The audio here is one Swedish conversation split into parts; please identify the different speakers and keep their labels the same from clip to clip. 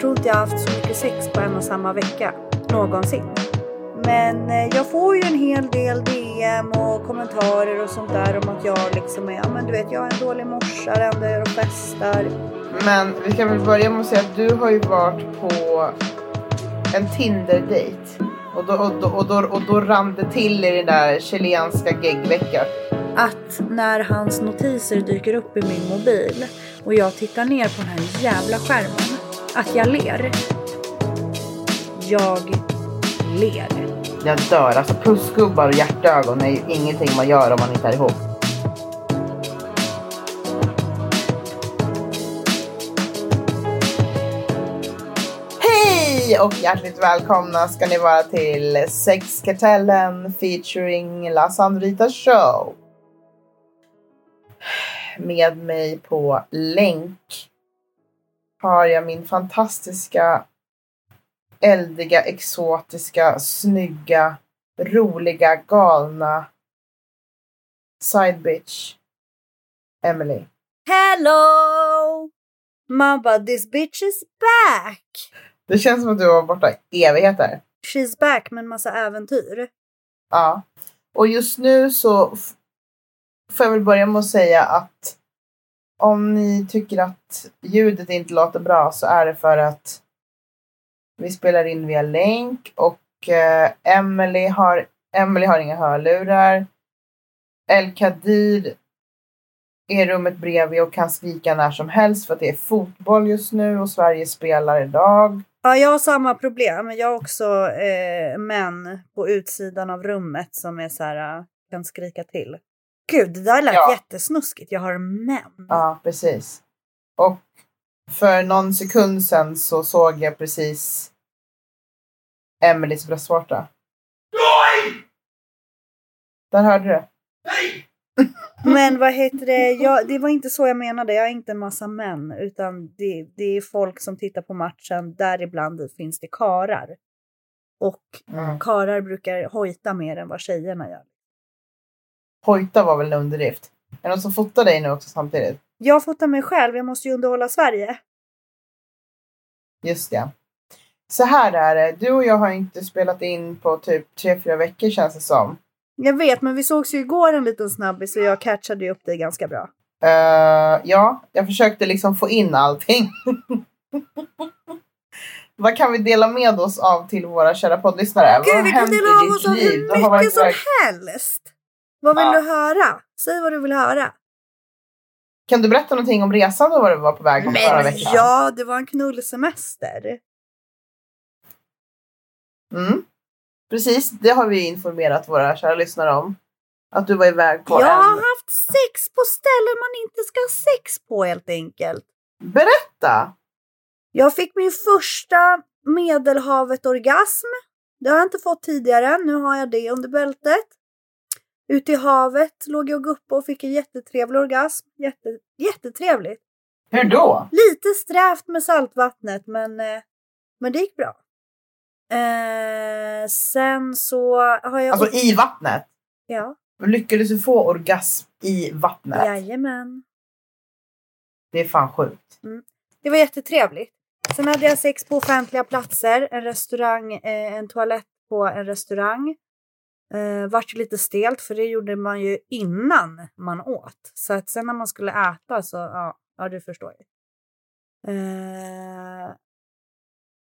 Speaker 1: Jag tror inte jag haft så mycket sex på en och samma vecka. Någonsin. Men eh, jag får ju en hel del DM och kommentarer och sånt där om att jag liksom är, ja men du vet jag är en dålig morsa, det enda jag gör och festar.
Speaker 2: Men vi kan väl börja med att säga att du har ju varit på en Tinder-date. Och då, och, då, och, då, och då rann det till i den där chilenska geggveckan.
Speaker 1: Att när hans notiser dyker upp i min mobil och jag tittar ner på den här jävla skärmen, att jag ler. Jag ler.
Speaker 2: Jag dör. Alltså pussgubbar och hjärtögon är ju ingenting man gör om man inte är ihop. Hej och hjärtligt välkomna ska ni vara till Sexkartellen featuring La Sandrita Show. Med mig på länk har jag min fantastiska eldiga, exotiska, snygga, roliga, galna side bitch. Emily.
Speaker 1: Hello! Man bara, this bitch is back!
Speaker 2: Det känns som att du var borta i evigheter.
Speaker 1: She's back med en massa äventyr.
Speaker 2: Ja. Och just nu så får jag väl börja med att säga att om ni tycker att ljudet inte låter bra så är det för att vi spelar in via länk och eh, Emily har, Emily har inga hörlurar. El Kadir är i rummet bredvid och kan skrika när som helst för att det är fotboll just nu och Sverige spelar idag.
Speaker 1: Ja, jag har samma problem. men Jag har också eh, män på utsidan av rummet som är så här, eh, kan skrika till. Gud, det där lät
Speaker 2: Ja.
Speaker 1: jättesnuskigt. Jag har män.
Speaker 2: Ja, precis. Och för någon sekund sedan så såg jag precis Emelies bröstvårta. Där hörde du det.
Speaker 1: Men vad heter det? Jag, det var inte så jag menade. Jag är inte en massa män, utan det, det är folk som tittar på matchen. Däribland finns det karar. Och
Speaker 2: Mm.
Speaker 1: karar brukar hojta mer än vad tjejerna gör.
Speaker 2: Hojta var väl en underdrift. Är det någon som fotar dig nu också samtidigt?
Speaker 1: Jag fotar mig själv. Jag måste ju underhålla Sverige.
Speaker 2: Just det. Så här är det. Du och jag har inte spelat in på typ tre fyra veckor känns det som.
Speaker 1: Jag vet, men vi sågs ju igår en liten snabbis och jag catchade ju upp dig ganska bra.
Speaker 2: Eh, ja, jag försökte liksom få in allting. Vad kan vi dela med oss av till våra kära poddlyssnare?
Speaker 1: Gud, vi kan dela av oss av hur mycket som helst. Vad vill
Speaker 2: Ja.
Speaker 1: du höra? Säg vad du vill höra.
Speaker 2: Kan du berätta någonting om resan då var du var på väg
Speaker 1: Men
Speaker 2: veckor sedan?
Speaker 1: ja, det var en knullsemester.
Speaker 2: Mm. Precis, det har vi informerat våra kära lyssnare om. Att du var iväg på
Speaker 1: Jag har
Speaker 2: en...
Speaker 1: haft sex på ställen man inte ska ha sex på helt enkelt.
Speaker 2: Berätta!
Speaker 1: Jag fick min första medelhavet-orgasm. Det har jag inte fått tidigare. Nu har jag det under bältet. Ute i havet låg jag uppe och fick en jättetrevlig orgasm. Jätte, jättetrevligt.
Speaker 2: Hur då?
Speaker 1: Lite strävt med saltvattnet men, eh, men det gick bra. Eh, sen så har jag...
Speaker 2: Alltså i vattnet?
Speaker 1: Ja,
Speaker 2: Lyckades du få orgasm i vattnet?
Speaker 1: jajamän.
Speaker 2: Det är fan sjukt.
Speaker 1: Det var jättetrevligt. Sen hade jag sex på offentliga platser, en restaurang, eh, en toalett på en restaurang. Eh, vart lite stelt för det gjorde man ju innan man åt. Så att sen när man skulle äta så, ja, ja du förstår ju. Eh,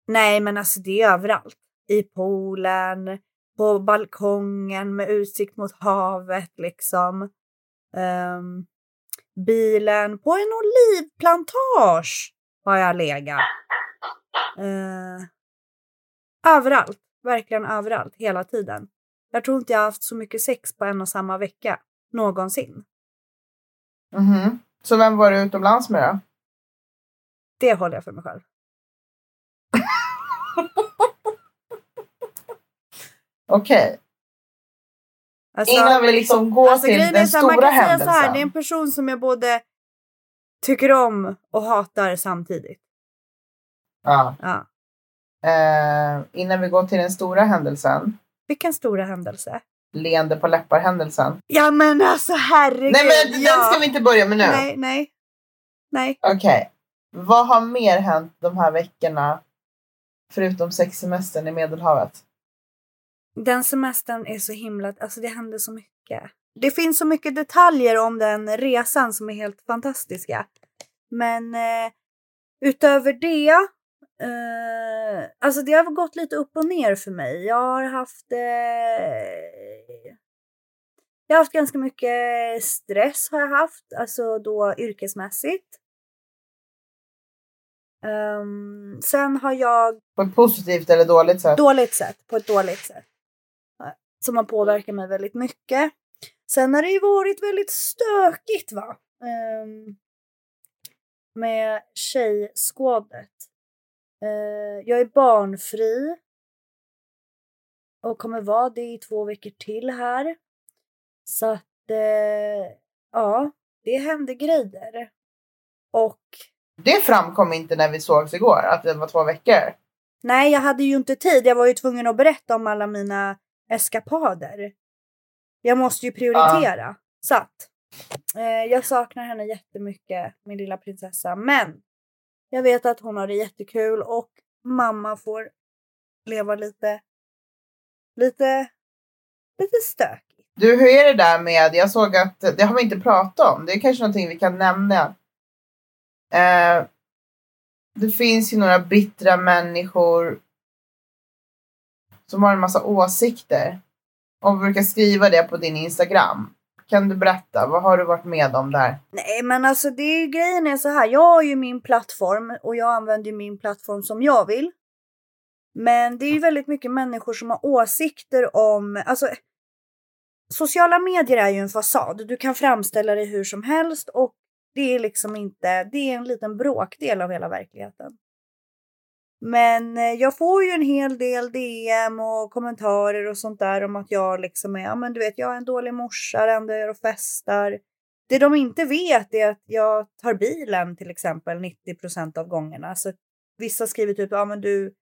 Speaker 1: nej men alltså det är överallt. I poolen, på balkongen med utsikt mot havet liksom. Eh, bilen, på en olivplantage har jag legat. Eh, överallt, verkligen överallt, hela tiden. Jag tror inte jag har haft så mycket sex på en och samma vecka, någonsin.
Speaker 2: Mhm. Så vem var du utomlands med då?
Speaker 1: Det håller jag för mig själv.
Speaker 2: Okej.
Speaker 1: Alltså,
Speaker 2: Innan vi liksom går
Speaker 1: alltså,
Speaker 2: till den
Speaker 1: så här, man
Speaker 2: stora
Speaker 1: kan säga så
Speaker 2: händelsen.
Speaker 1: här, det är en person som jag både tycker om och hatar samtidigt.
Speaker 2: ja.
Speaker 1: Ja.
Speaker 2: eh, innan vi går till den stora händelsen.
Speaker 1: Vilken stora händelse.
Speaker 2: Leende på läppar-händelsen.
Speaker 1: Ja men alltså herregud.
Speaker 2: Nej men
Speaker 1: ja.
Speaker 2: den ska vi inte börja med nu.
Speaker 1: Nej, nej. Nej.
Speaker 2: Okej. Vad har mer hänt de här veckorna? Förutom sexsemestern i Medelhavet.
Speaker 1: Den semestern är så himla, alltså det hände så mycket. Det finns så mycket detaljer om den resan som är helt fantastiska. Men eh, utöver det, eh, alltså det har gått lite upp och ner för mig. Jag har haft eh, jag har haft ganska mycket stress har jag haft, alltså då yrkesmässigt. Um, sen har jag...
Speaker 2: På ett positivt eller dåligt sätt?
Speaker 1: Dåligt sätt, på ett dåligt sätt. Som har påverkat mig väldigt mycket. Sen har det ju varit väldigt stökigt va. Um, med tjejskådet. Uh, jag är barnfri. Och kommer vara det i två veckor till här. Så att, eh, ja, det hände grejer. Och...
Speaker 2: Det framkom inte när vi sågs igår, att det var två veckor.
Speaker 1: Nej, jag hade ju inte tid. Jag var ju tvungen att berätta om alla mina eskapader. Jag måste ju prioritera. Ja. Så att, eh, jag saknar henne jättemycket, min lilla prinsessa. Men jag vet att hon har det jättekul och mamma får leva lite, lite, lite stök.
Speaker 2: Du, hur är det där med, jag såg att, det har vi inte pratat om, det är kanske någonting vi kan nämna. Eh, det finns ju några bittra människor som har en massa åsikter och brukar skriva det på din Instagram. Kan du berätta, vad har du varit med om där?
Speaker 1: Nej men alltså det är, grejen är så här, jag har ju min plattform och jag använder min plattform som jag vill. Men det är ju väldigt mycket människor som har åsikter om, alltså sociala medier är ju en fasad. Du kan framställa dig hur som helst och det är liksom inte, det är en liten bråkdel av hela verkligheten. Men eh, jag får ju en hel del DM och kommentarer och sånt där om att jag liksom är, ja men du vet, jag är en dålig morsa, det enda jag gör och festar. Det de inte vet är att jag tar bilen till exempel 90% av gångerna. Så vissa skriver typ, ja men du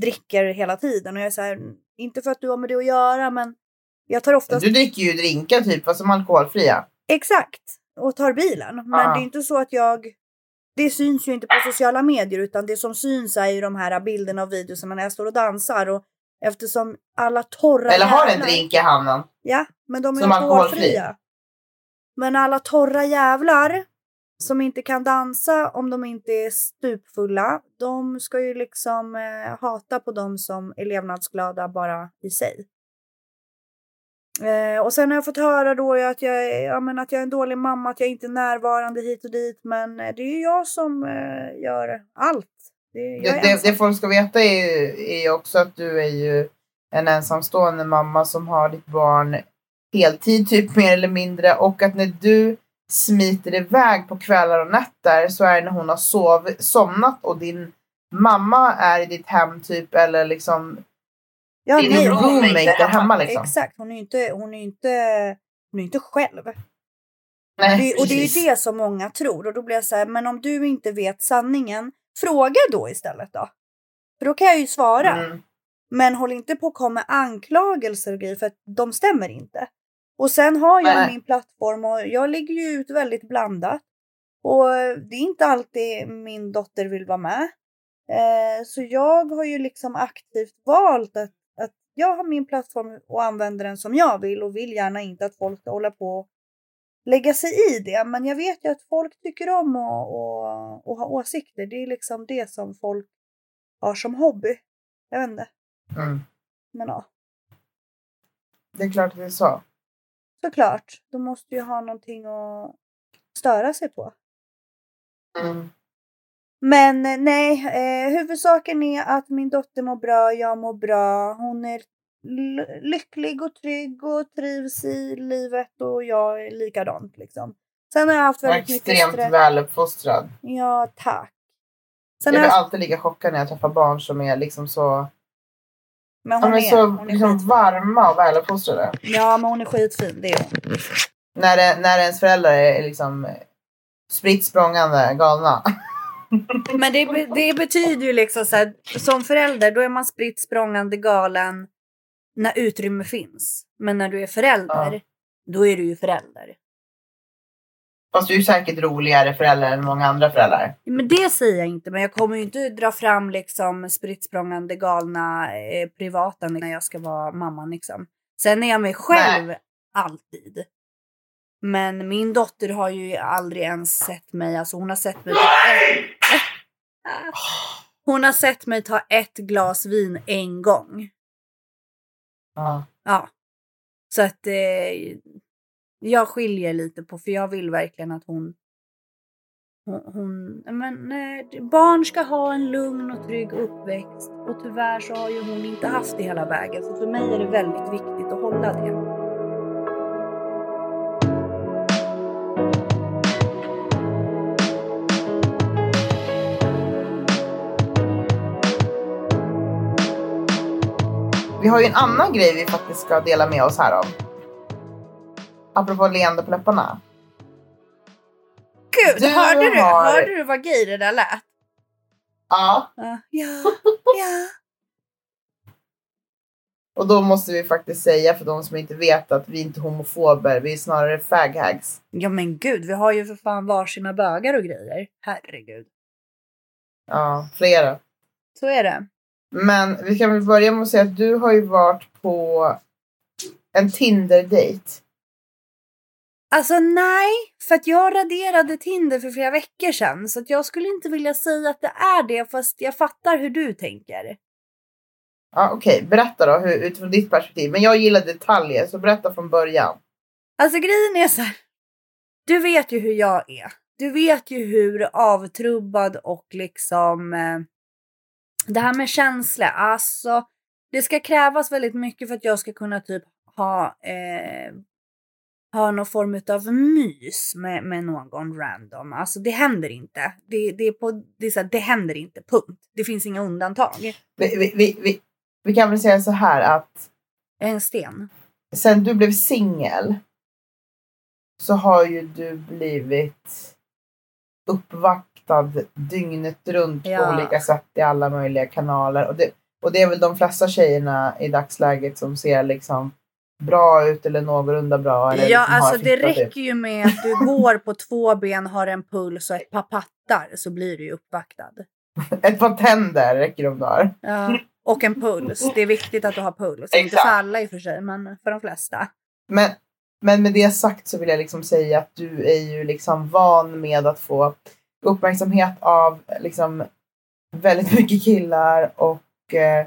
Speaker 1: dricker hela tiden och jag är så här, inte för att du har med det att göra men jag tar oftast...
Speaker 2: Du dricker ju drinkar typ, fast som alkoholfria.
Speaker 1: Exakt, och tar bilen. Men ah. det är inte så att jag... Det syns ju inte på sociala medier utan det som syns är ju de här bilderna och videorna när jag står och dansar. Och eftersom alla torra
Speaker 2: Eller har en drink i handen.
Speaker 1: Ja, men de är som alkoholfria. Men alla torra jävlar som inte kan dansa om de inte är stupfulla, de ska ju liksom eh, hata på dem som är levnadsglada bara i sig. Eh, och sen har jag fått höra då att jag, ja, men att jag är en dålig mamma, att jag inte är närvarande hit och dit. Men eh, det är ju jag som eh, gör allt.
Speaker 2: Det, det, det, det, folk ska veta är, är också att du är ju en ensamstående mamma som har ditt barn heltid, typ mer eller mindre. Och att när du smiter iväg på kvällar och nätter så är det när hon har sov, somnat och din mamma är i ditt hem typ eller liksom
Speaker 1: Ja,
Speaker 2: Din nej, roommate där hemma liksom.
Speaker 1: Exakt, hon är ju inte, hon är inte, hon är inte själv. Nej, det, och det är ju det som många tror. Och då blir jag så här, men om du inte vet sanningen, fråga då istället då. För då kan jag ju svara. Mm. Men håll inte på att komma med anklagelser och grejer för att de stämmer inte. Och sen har jag Nej. min plattform och jag lägger ju ut väldigt blandat. Och det är inte alltid min dotter vill vara med. Eh, så jag har ju liksom aktivt valt att jag har min plattform och använder den som jag vill och vill gärna inte att folk ska hålla på och lägga sig i det. Men jag vet ju att folk tycker om att och, och ha åsikter. Det är liksom det som folk har som hobby. Jag vet inte. Mm. Men ja.
Speaker 2: Det är klart att det är så.
Speaker 1: Såklart. De måste ju ha någonting att störa sig på. Mm. Men eh, nej, eh, huvudsaken är att min dotter mår bra, jag mår bra. Hon är lycklig och trygg och trivs i livet och jag är likadant liksom. Sen har jag haft väldigt
Speaker 2: mycket stress. Extremt väluppfostrad.
Speaker 1: Ja, tack.
Speaker 2: Sen jag blir jag... alltid lika chockad när jag träffar barn som är liksom så
Speaker 1: men hon,
Speaker 2: är,
Speaker 1: är,
Speaker 2: så hon är liksom varma och väluppfostrade.
Speaker 1: Ja, men hon är skitfin. Det är hon.
Speaker 2: När, det, när ens föräldrar är liksom spritt språngande galna.
Speaker 1: Men det, det betyder ju liksom så här, som förälder då är man spritt språngande galen när utrymme finns. Men när du är förälder, ja. då är du ju förälder.
Speaker 2: Fast du är säkert roligare förälder än många andra föräldrar.
Speaker 1: Men det säger jag inte, men jag kommer ju inte dra fram liksom spritt språngande galna eh, privata när jag ska vara mamman liksom. Sen är jag mig själv
Speaker 2: Nej.
Speaker 1: alltid. Men min dotter har ju aldrig ens sett mig, alltså hon har sett mig ett, Hon har sett mig ta ett glas vin en gång.
Speaker 2: Ja.
Speaker 1: Ja. Så att eh, jag skiljer lite på, för jag vill verkligen att hon hon, hon men, eh, barn ska ha en lugn och trygg uppväxt och tyvärr så har ju hon inte haft det hela vägen. Så för mig är det väldigt viktigt att hålla det.
Speaker 2: Vi har ju en annan grej vi faktiskt ska dela med oss här om. Apropå leende på läpparna.
Speaker 1: Gud,
Speaker 2: Du
Speaker 1: hörde, du,
Speaker 2: har-
Speaker 1: hörde du vad gay det där lät?
Speaker 2: Ja,
Speaker 1: Ja, ja, ja.
Speaker 2: och då måste vi faktiskt säga för de som inte vet att vi inte är homofober, vi är snarare faghags.
Speaker 1: Ja men gud, vi har ju för fan varsina bögar och grejer. Herregud.
Speaker 2: Ja, flera.
Speaker 1: Så är det.
Speaker 2: Men vi kan väl börja med att säga att du har ju varit på en Tinder-dejt.
Speaker 1: Alltså nej, för att jag raderade Tinder för flera veckor sedan. Så att jag skulle inte vilja säga att det är det, fast jag fattar hur du tänker.
Speaker 2: Ja, Okej, berätta då hur, utifrån ditt perspektiv. Men jag gillar detaljer, så berätta från början.
Speaker 1: Alltså grejen är så här. Du vet ju hur jag är. Du vet ju hur avtrubbad och liksom eh, det här med känslor. Alltså, det ska krävas väldigt mycket för att jag ska kunna typ ha eh, ha någon form av mys med, med någon random. Alltså det händer inte. Det, det, är på, det, är så här, det händer inte, punkt. Det finns inga undantag.
Speaker 2: Vi, vi, vi, vi, vi kan väl säga så här att
Speaker 1: Jag är en sten.
Speaker 2: sen du blev singel så har ju du blivit uppvaktad dygnet runt
Speaker 1: Ja.
Speaker 2: på olika sätt i alla möjliga kanaler. Och det, och det är väl de flesta tjejerna i dagsläget som ser liksom bra ut eller någorlunda bra. Eller
Speaker 1: Ja,
Speaker 2: liksom
Speaker 1: alltså det räcker ju med att du går på två ben, har en puls och ett par pattar så blir du ju uppvaktad.
Speaker 2: Ett par tänder räcker de där.
Speaker 1: Ja. Och en puls. Det är viktigt att du har puls. Inte
Speaker 2: Exakt.
Speaker 1: för alla i och för sig, men för de flesta.
Speaker 2: Men, men med det sagt så vill jag liksom säga att du är ju liksom van med att få uppmärksamhet av liksom väldigt mycket killar och eh,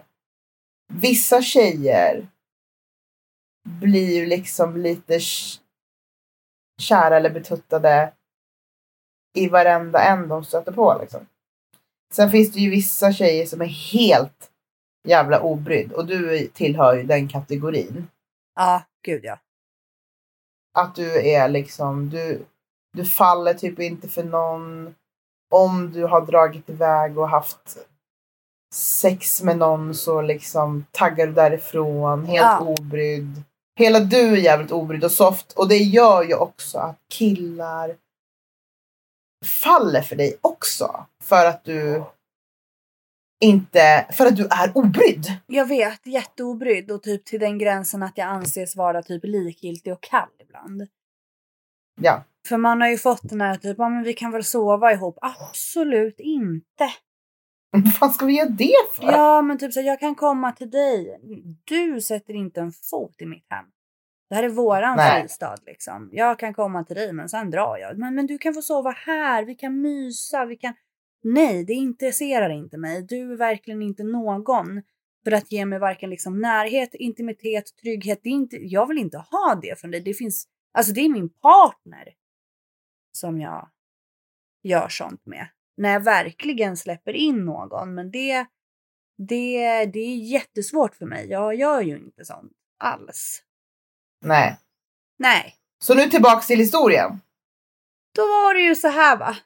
Speaker 2: vissa tjejer blir ju liksom lite kära eller betuttade i varenda en de stöter på liksom. Sen finns det ju vissa tjejer som är helt jävla obrydd och du tillhör ju den kategorin.
Speaker 1: Ja, gud ja.
Speaker 2: att du är liksom, du, du faller typ inte för någon. Om du har dragit iväg och haft sex med någon så liksom taggar du därifrån, helt
Speaker 1: Ja.
Speaker 2: obrydd. Hela du är jävligt obrydd och soft och det gör ju också att killar faller för dig också. För att du inte, för att du är obrydd.
Speaker 1: Jag vet, jätteobrydd och typ till den gränsen att jag anses vara typ likgiltig och kall ibland.
Speaker 2: Ja.
Speaker 1: För man har ju fått den här typ, ja men vi kan väl sova ihop. Absolut inte.
Speaker 2: Vad fan ska vi göra det för?
Speaker 1: Ja, men typ så här, jag kan komma till dig. Du sätter inte en fot i mitt hem. Det här är våran
Speaker 2: Nej.
Speaker 1: fristad liksom. Jag kan komma till dig men sen drar jag. Men, men du kan få sova här, vi kan mysa, vi kan... Nej, det intresserar inte mig. Du är verkligen inte någon för att ge mig varken liksom närhet, intimitet, trygghet. Det är inte, jag vill inte ha det från dig. Det finns, alltså det är min partner som jag gör sånt med. När jag verkligen släpper in någon. Men det, det, det är jättesvårt för mig. Jag gör ju inte sånt alls.
Speaker 2: Nej.
Speaker 1: Nej,
Speaker 2: Så nu tillbaks till historien.
Speaker 1: då var det ju så här va.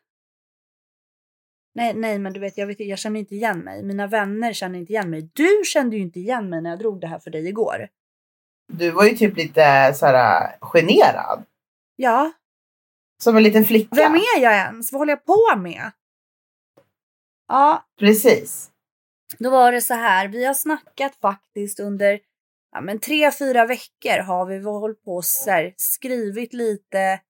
Speaker 1: Nej, nej, men du vet, jag, vet, jag känner inte igen mig. Mina vänner känner inte igen mig. Du kände ju inte igen mig när jag drog det här för dig igår.
Speaker 2: Du var ju typ lite så här generad.
Speaker 1: Ja,
Speaker 2: Som en liten flicka.
Speaker 1: vem är jag ens? Vad håller jag på med? Ja,
Speaker 2: Precis.
Speaker 1: Då var det så här, vi har snackat faktiskt under ja, men tre, fyra veckor har vi hållit på och här, skrivit lite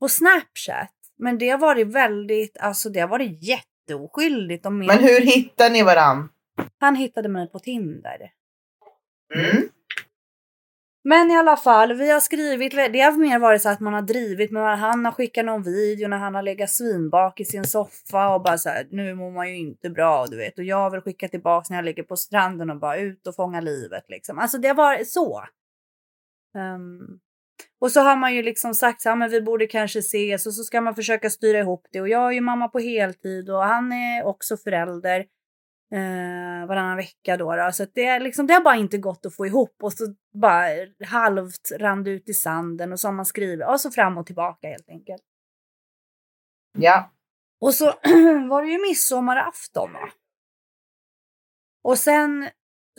Speaker 1: på Snapchat. Men det har varit väldigt, alltså det har varit jätteoskyldigt. Och.
Speaker 2: Men hur hittar ni varann?
Speaker 1: Han hittade mig på Tinder.
Speaker 2: Mm.
Speaker 1: Men i alla fall, vi har skrivit, det har mer varit så att man har drivit med Han har skickat någon video när han har legat svinbak i sin soffa och bara så här, nu mår man ju inte bra du vet. Och jag vill skicka tillbaka när jag ligger på stranden och bara ut och fånga livet liksom. Alltså det har varit så. Um, och så har man ju liksom sagt så här, men vi borde kanske ses och så ska man försöka styra ihop det. Och jag är ju mamma på heltid och han är också förälder eh, varannan vecka då. då. Så det, är liksom, det har bara inte gått att få ihop och så bara halvt rann ut i sanden och så har man skrivit och så fram och tillbaka helt enkelt.
Speaker 2: Ja.
Speaker 1: Och så var det ju midsommarafton va. Och sen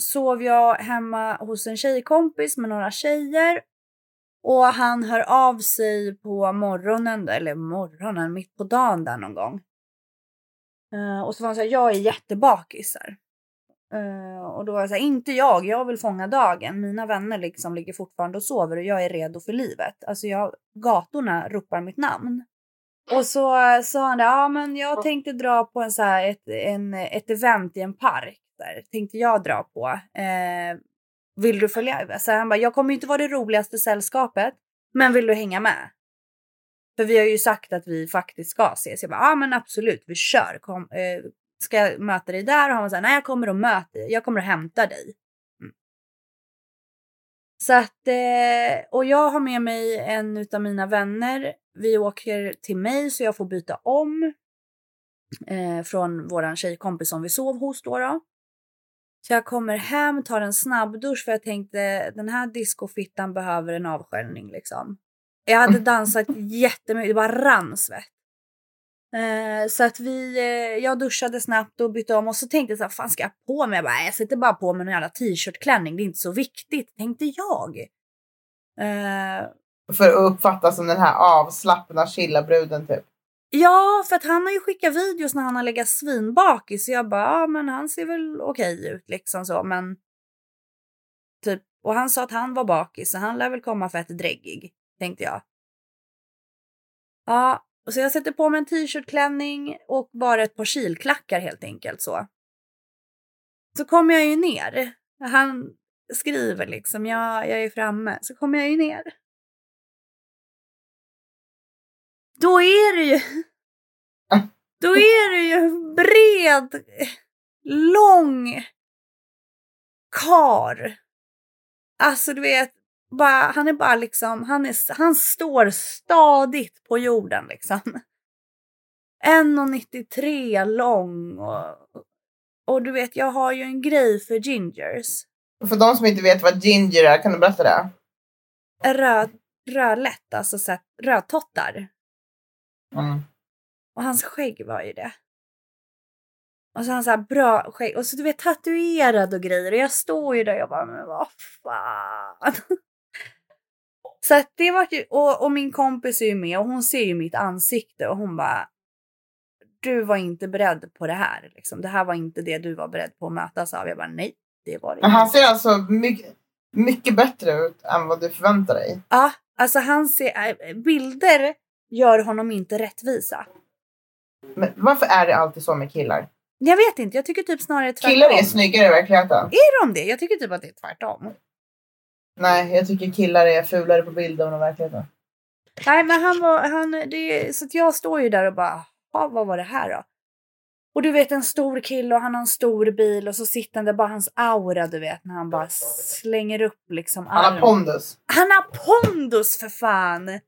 Speaker 1: sov jag hemma hos en tjejkompis med några tjejer och han hör av sig på morgonen, eller morgonen, mitt på dagen där någon gång. Uh, och så var han så här, jag är jättebakis här. Uh, och då var jag så här, inte jag, jag vill fånga dagen. Mina vänner liksom ligger fortfarande och sover och jag är redo för livet. Alltså jag, gatorna ropar mitt namn. Och så sa han, ja men jag tänkte dra på en så här, ett, en, ett event i en park. Där, tänkte jag dra på. Uh, vill du följa? Så han bara, jag kommer inte vara det roligaste sällskapet, men vill du hänga med? För vi har ju sagt att vi faktiskt ska ses. Jag bara, ja ah, men absolut, vi kör. Kom, eh, ska jag möta dig där? Och han var såhär, nej jag kommer och möter dig. Jag kommer och hämtar dig. Mm. Så att, eh, och jag har med mig en av mina vänner. Vi åker till mig så jag får byta om. Eh, från våran tjejkompis som vi sov hos då. då. Så jag kommer hem, tar en snabbdusch för jag tänkte den här discofittan behöver en avsköljning liksom. Jag hade dansat jättemycket, det bara rann svett. Eh, så att vi, eh, jag duschade snabbt och bytte om och så tänkte jag så här, fan ska jag på mig? Jag bara, jag sätter bara på mig en jävla t-shirtklänning, det är inte så viktigt, tänkte jag.
Speaker 2: Eh, för att uppfattas som den här avslappna chilla bruden typ?
Speaker 1: Ja, för att han har ju skickat videos när han har legat svinbakis så jag bara, ja men han ser väl okej ut liksom så, men typ, och han sa att han var bakis så han lär väl komma fett dräggig tänkte jag. Ja, och så jag sätter på mig en t-shirtklänning och bara ett par kilklackar helt enkelt så. Så kommer jag ju ner. Han skriver liksom, ja, jag är framme. Så kommer jag ju ner. Då är det ju... Då är det ju bred, lång kar. Alltså du vet, bara, han är bara liksom, han, är, han står stadigt på jorden liksom. 1,93 lång och, och du vet, jag har ju en grej för gingers.
Speaker 2: För de som inte vet vad ginger är, kan du berätta det?
Speaker 1: Röd, rödlätt, alltså så rödtottar. Mm. Och hans skägg var ju det. Och så han så här bra skägg och så du vet tatuerad och grejer och jag står ju där och jag bara men vad fan. Så att det var ju, och, och min kompis är ju med och hon ser ju mitt ansikte och hon bara du var inte beredd på det här. Liksom. Det här var inte det du var beredd på att mötas av. Jag bara nej, det var det
Speaker 2: inte. Han ser alltså mycket, mycket bättre ut än vad du förväntar dig.
Speaker 1: Ja, alltså han ser, äh, bilder gör honom inte rättvisa.
Speaker 2: Men varför är det alltid så med killar?
Speaker 1: Jag vet inte, jag tycker typ snarare
Speaker 2: tvärtom. Killar är snyggare i verkligheten.
Speaker 1: Är de det? Jag tycker typ att det är tvärtom.
Speaker 2: Nej, jag tycker killar är fulare på bilder än verkligheten.
Speaker 1: Nej, men han var, han, det, så att jag står ju där och bara, vad var det här då? Och du vet en stor kille och han har en stor bil och så sitter han där bara hans aura du vet när han bara slänger upp liksom.
Speaker 2: Han har pondus.
Speaker 1: Han har pondus för fan!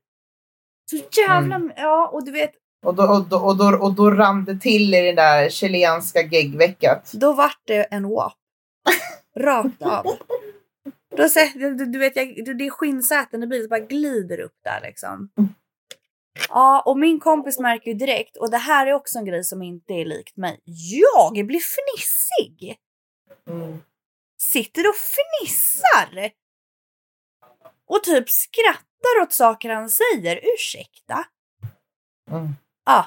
Speaker 1: Så jävla, mm. ja och du vet.
Speaker 2: Och då, och, då, och, då, och då rann det till i det där chilenska geggveckat.
Speaker 1: Då vart det en WAP. Rakt av. Då, du, du vet, jag, det är skinnsäten i bilen bara glider upp där liksom. Ja, och min kompis märker ju direkt, och det här är också en grej som inte är likt mig. Jag blir fnissig! Mm. Sitter och fnissar! Och typ skrattar åt saker han säger. Ursäkta? Mm. Ja,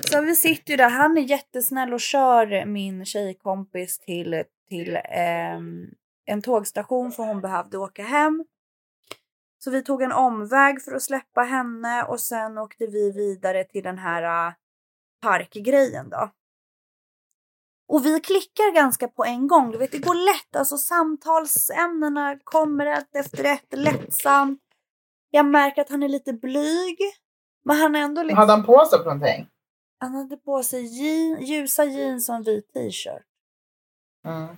Speaker 1: så vi sitter ju där. Han är jättesnäll och kör min tjejkompis till, till eh, en tågstation för hon behövde åka hem. Så vi tog en omväg för att släppa henne och sen åkte vi vidare till den här uh, parkgrejen då. Och vi klickar ganska på en gång. Du vet, det går lätt. Alltså samtalsämnena kommer ett efter ett lättsamt. Jag märker att han är lite blyg. Men han är ändå liksom...
Speaker 2: Hade han på sig någonting?
Speaker 1: Han hade på sig je ljusa jeans och en vit t-shirt.
Speaker 2: Mm.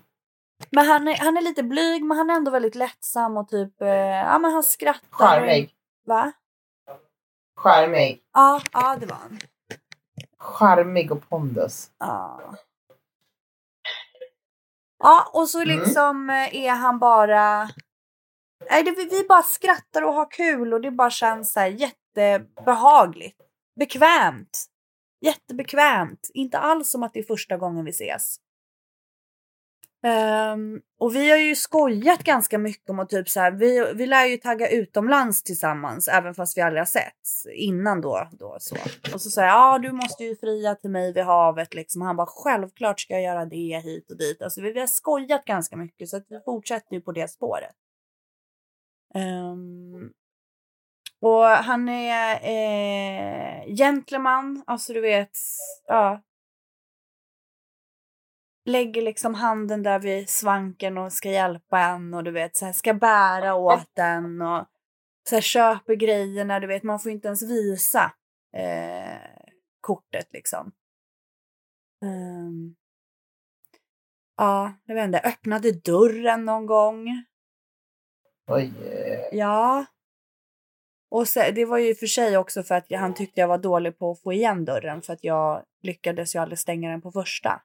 Speaker 1: Men han är, han är lite blyg men han är ändå väldigt lättsam och typ, eh, ja men han skrattar.
Speaker 2: Charmig.
Speaker 1: Va?
Speaker 2: Charmig.
Speaker 1: Ja, ja det var han.
Speaker 2: Charmig och pondus.
Speaker 1: Ja. Ja, och så
Speaker 2: Mm.
Speaker 1: liksom eh, är han bara... Nej, det, vi vi bara skrattar och har kul och det bara känns så här jättebehagligt. Bekvämt. Jättebekvämt. Inte alls som att det är första gången vi ses. Um, och vi har ju skojat ganska mycket om att typ så här, vi, vi lär ju tagga utomlands tillsammans även fast vi aldrig har setts innan då. då så. Och så säger jag, ja du måste ju fria till mig vid havet liksom. Och han bara, självklart ska jag göra det hit och dit. Alltså vi, vi har skojat ganska mycket så att vi fortsätter ju på det spåret. Um, och han är eh, gentleman, alltså du vet, ja. Lägger liksom handen där vid svanken och ska hjälpa en och du vet så här, ska bära åt den och så här, köper grejerna, du vet man får inte ens visa eh, kortet liksom. Ehm, ja, jag vet inte, öppnade dörren någon gång.
Speaker 2: Oj.
Speaker 1: Ja. Och så, det var ju för sig också för att han tyckte jag var dålig på att få igen dörren för att jag lyckades ju aldrig stänga den på första.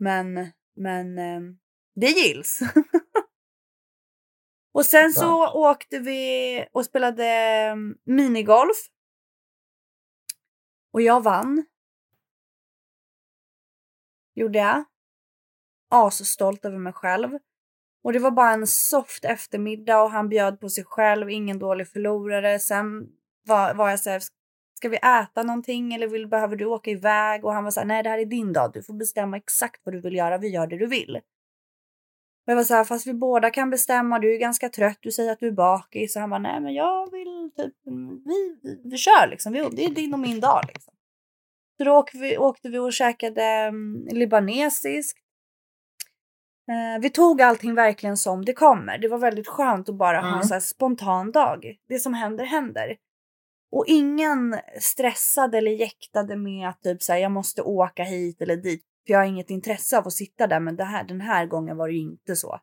Speaker 1: Men, men eh, det gills. och sen så åkte vi och spelade eh, minigolf. Och jag vann. Gjorde jag. Asstolt över mig själv. Och det var bara en soft eftermiddag och han bjöd på sig själv, ingen dålig förlorare. Sen var, var jag så här, ska vi äta någonting eller vill, behöver du åka iväg? Och han var så här, nej det här är din dag, du får bestämma exakt vad du vill göra, vi gör det du vill. Och jag var så här, fast vi båda kan bestämma, du är ganska trött, du säger att du är bakis. Så han var nej men jag vill typ, vi, vi, vi kör liksom, vi, det är din och min dag liksom. Så då åkte vi, åkte vi och käkade um, libanesiskt. Eh, vi tog allting verkligen som det kommer. Det var väldigt skönt att bara ha en
Speaker 2: Mm.
Speaker 1: så spontan dag. Det som händer händer. Och ingen stressade eller jäktade med att typ så här, jag måste åka hit eller dit. För jag har inget intresse av att sitta där. Men det här, den här gången var det ju inte så.